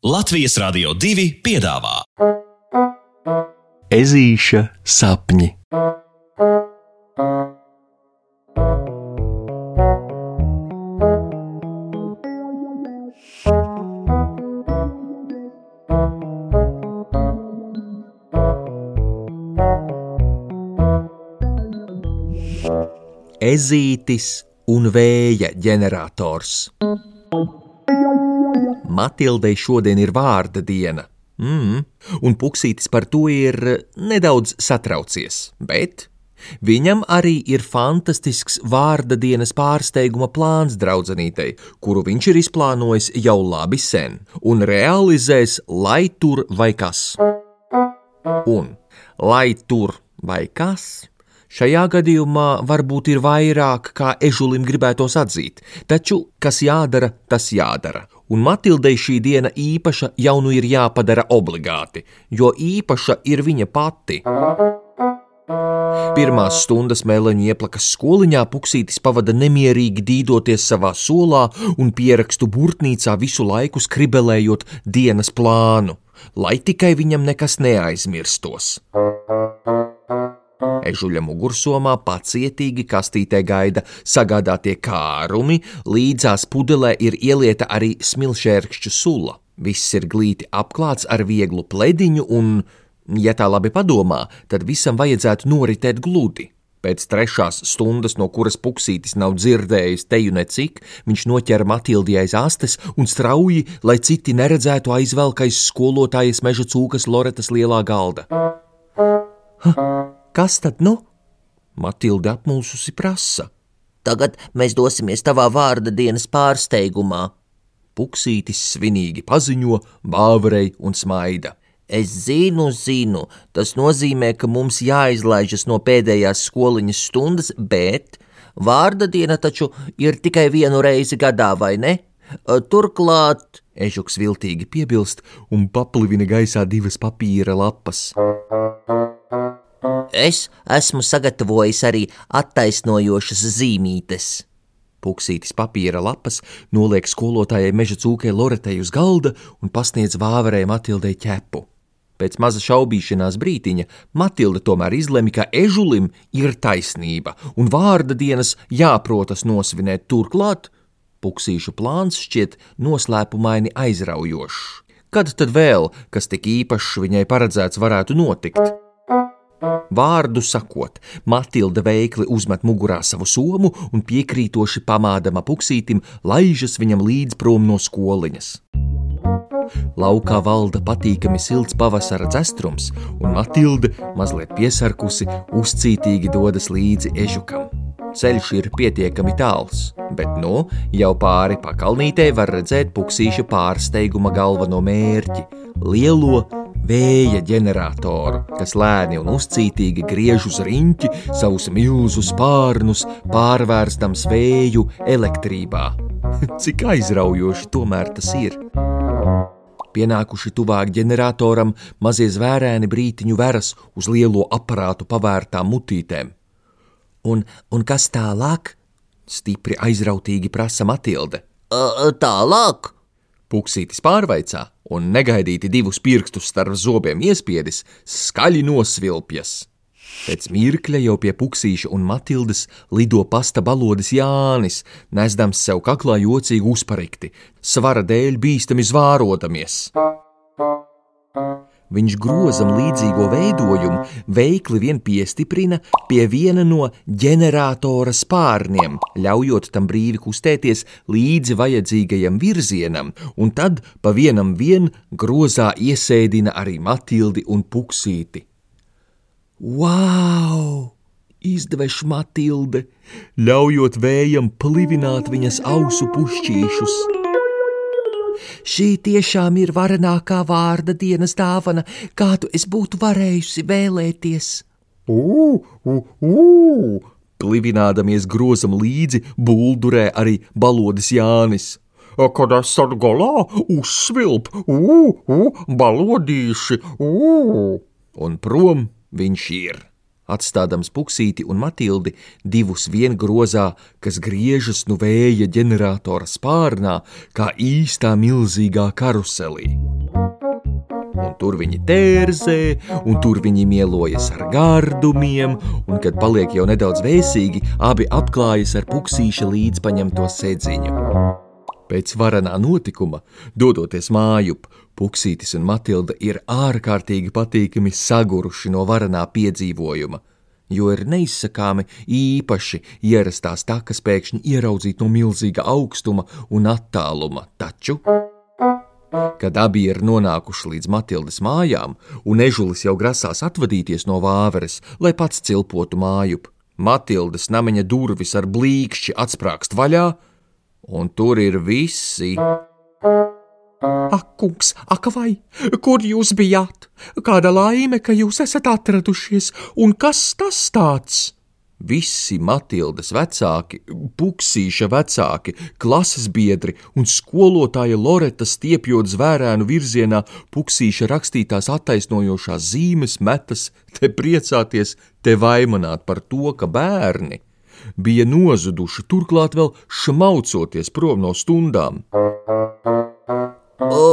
Latvijas Rādio 2 piedāvā Ezīša sapņi. Ezītis un vēja ģenerators. Matildei šodien ir vārda diena, mm, un Puksītis par to ir nedaudz satraucies, bet viņam arī ir fantastisks vārda dienas pārsteiguma plāns draudzenītei, kuru viņš ir izplānojis jau labi sen, un realizēs, lai tur vai kas. Un, lai tur vai kas, Šajā gadījumā varbūt ir vairāk, kā ežulim gribētos atzīt, taču kas jādara, tas jādara. Un Matildei šī diena īpaša jau nu ir jāpadara obligāti, jo īpaša ir viņa pati. Pirmās stundas mēleņu ieplakas skoliņā Puksītis pavada nemierīgi dīdoties savā solā un pierakstu burtnīcā visu laiku skribelējot dienas plānu, lai tikai viņam nekas neaizmirstos. Ežuļa mugursomā pacietīgi kastītē gaida sagādātie kārumi, līdzās pudelē ir ielieta arī smilšērkšķu sula. Viss ir glīti apklāts ar vieglu plediņu, un, ja tā labi padomā, tad visam vajadzētu noritēt gludi. Pēc trešās stundas, no kuras puksītis nav dzirdējis teju necik, viņš noķēra Matildi aiz astes un strauji, lai citi neredzētu aizvelk aiz skolotājas meža cūkas Loretas lielā galda. Ha, kas tad nu? Matilde apmulsusi prasa. Tagad mēs dosimies tavā vārda dienas pārsteigumā. Puksītis svinīgi paziņo, bāvrei un smaida. Es zinu, zinu, tas nozīmē, ka mums jāizlaižas no pēdējās skoliņas stundas, bet vārda diena taču ir tikai vienu reizi gadā, vai ne? Turklāt, ežuks viltīgi piebilst un paplivina gaisā divas papīra lapas. Es esmu sagatavojis arī attaisnojošas zīmītes. Puksītis papīra lapas noliek skolotājai meža cūkai Loretei uz galda un pasniedz vāverei Matildei ķepu. Pēc maza šaubīšanās brītiņa Matilde tomēr izlemj, ka ežulim ir taisnība un vārda dienas jāprotas nosvinēt turklāt. Puksīšu plāns šķiet noslēpumaini aizraujošs. Kad tad vēl, kas tik īpašs viņai paredzēts, varētu notikt? Vārdu sakot, Matilda veikli uzmet mugurā savu somu un piekrītoši pamādama puksītim, laižas viņam līdz prom no skoliņas. Laukā valda patīkami silts pavasara dzestrums, un Matilde, mazliet piesarkusi, uzcītīgi dodas līdzi ežukam. Ceļš ir pietiekami tāls, bet nu jau pāri pakalnītei var redzēt puksīša pārsteiguma galveno mērķi - lielo vēja ģeneratoru, kas lēni un uzcītīgi griež uz riņķi savus milzu spārnus, pārvērstams vēju elektrībā. Cik aizraujoši tomēr tas ir! Pienākuši tuvāk ģeneratoram, mazie zvērēni brītiņu veras uz lielo aparātu pavērtām mutītēm. Un, un kas tālāk? Stipri aizrautīgi prasa Matilde. Tālāk! Puksītis pārveicā un negaidīti divus pirkstus starp zobiem iespiedis, skaļi nosvilpjas. Pēc mirkļa jau pie puksīša un Matildes lido pasta balodis Jānis, nesdams sev kaklā jocīgi uzparikti, svara dēļ bīstami zvārodamies. Viņš grozam līdzīgo veidojumu veikli vien piestiprina pie viena no ģeneratora spārniem, ļaujot tam brīvi kustēties līdzi vajadzīgajam virzienam, un tad pa vienam vien grozā iesēdina arī Matildi un Puksīti. Wow! Izdeveš Matilde, ļaujot vējam plivināt viņas ausu pušķīšus. Šī tiešām ir varenākā vārda dienas dāvana, kādu es būtu varējusi vēlēties. Ugh, ugh, ugh! Plivinādams grozam līdzi, buldurē arī balodis Jānis. Kad esat galā, uzsvilp, ugh, ugh, balodīši, ugh! Un prom viņš ir. Atstādams Puksīti un Matildi divus vien grozā, kas griežas nu vēja ģeneratora spārnā, kā īstā milzīgā karuselī. Un tur viņi tērzē, un tur viņi mielojas ar gardumiem, un, kad paliek jau nedaudz vēsīgi, abi apklājas ar puksīša līdzpaņemto sēdziņu. Pēc varanā notikuma, dodoties mājup, Puksītis un Matilda ir ārkārtīgi patīkami saguruši no varanā piedzīvojuma, jo ir neizsakāmi īpaši ierastās takas pēkšņi ieraudzīt no milzīga augstuma un attāluma, taču. Kad abi ir nonākuši līdz Matildes mājām, un ežulis jau grasās atvadīties no vāveres, lai pats cilpotu mājup, Matildes namiņa durvis ar blīkšķi atsprāgst vaļā, un tur ir visi. Ak, kungs, ak, vai, kur jūs bijāt? Kāda laime, ka jūs esat atradušies, un kas tas tāds? Visi Matildes vecāki, puksīša vecāki, klases biedri un skolotāja Loreta stiepjot zvērēnu virzienā, puksīša rakstītās attaisnojošās zīmes metas, te priecāties, te vaimanāt par to, ka bērni bija nozuduši, turklāt vēl šmaucoties prom no stundām. O,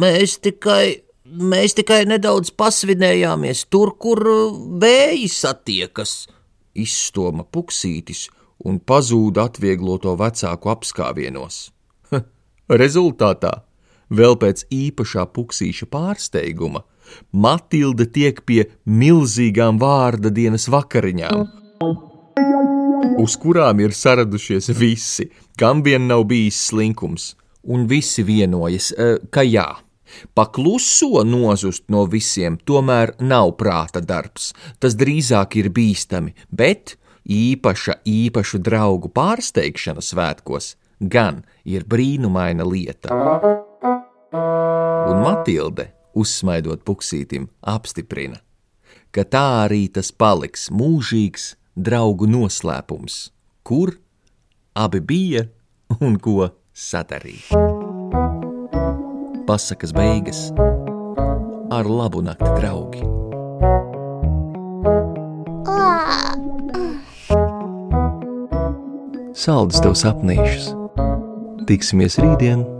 mēs tikai, mēs tikai nedaudz pasvinējāmies tur, kur vēji satiekas. Izstoma puksītis un pazūda atviegloto vecāku apskāvienos. Rezultātā, vēl pēc īpašā puksīša pārsteiguma, Matilde tiek pie milzīgām vārda dienas vakariņām, uz kurām ir saradušies visi, kam vien nav bijis slinkums un visi vienojas, eh, ka jā. Pakluso nozust no visiem tomēr nav prāta darbs, tas drīzāk ir bīstami, bet īpaša, īpašu draugu pārsteigšana svētkos gan ir brīnumaina lieta. Un Matilde, uzsmaidot puksītim, apstiprina, ka tā arī tas paliks mūžīgs draugu noslēpums, kur abi bija un ko sadarīt. Pasakas beigas ar labu nakti, draugi! Saldus tev sapnīšus! Tiksimies rītdien!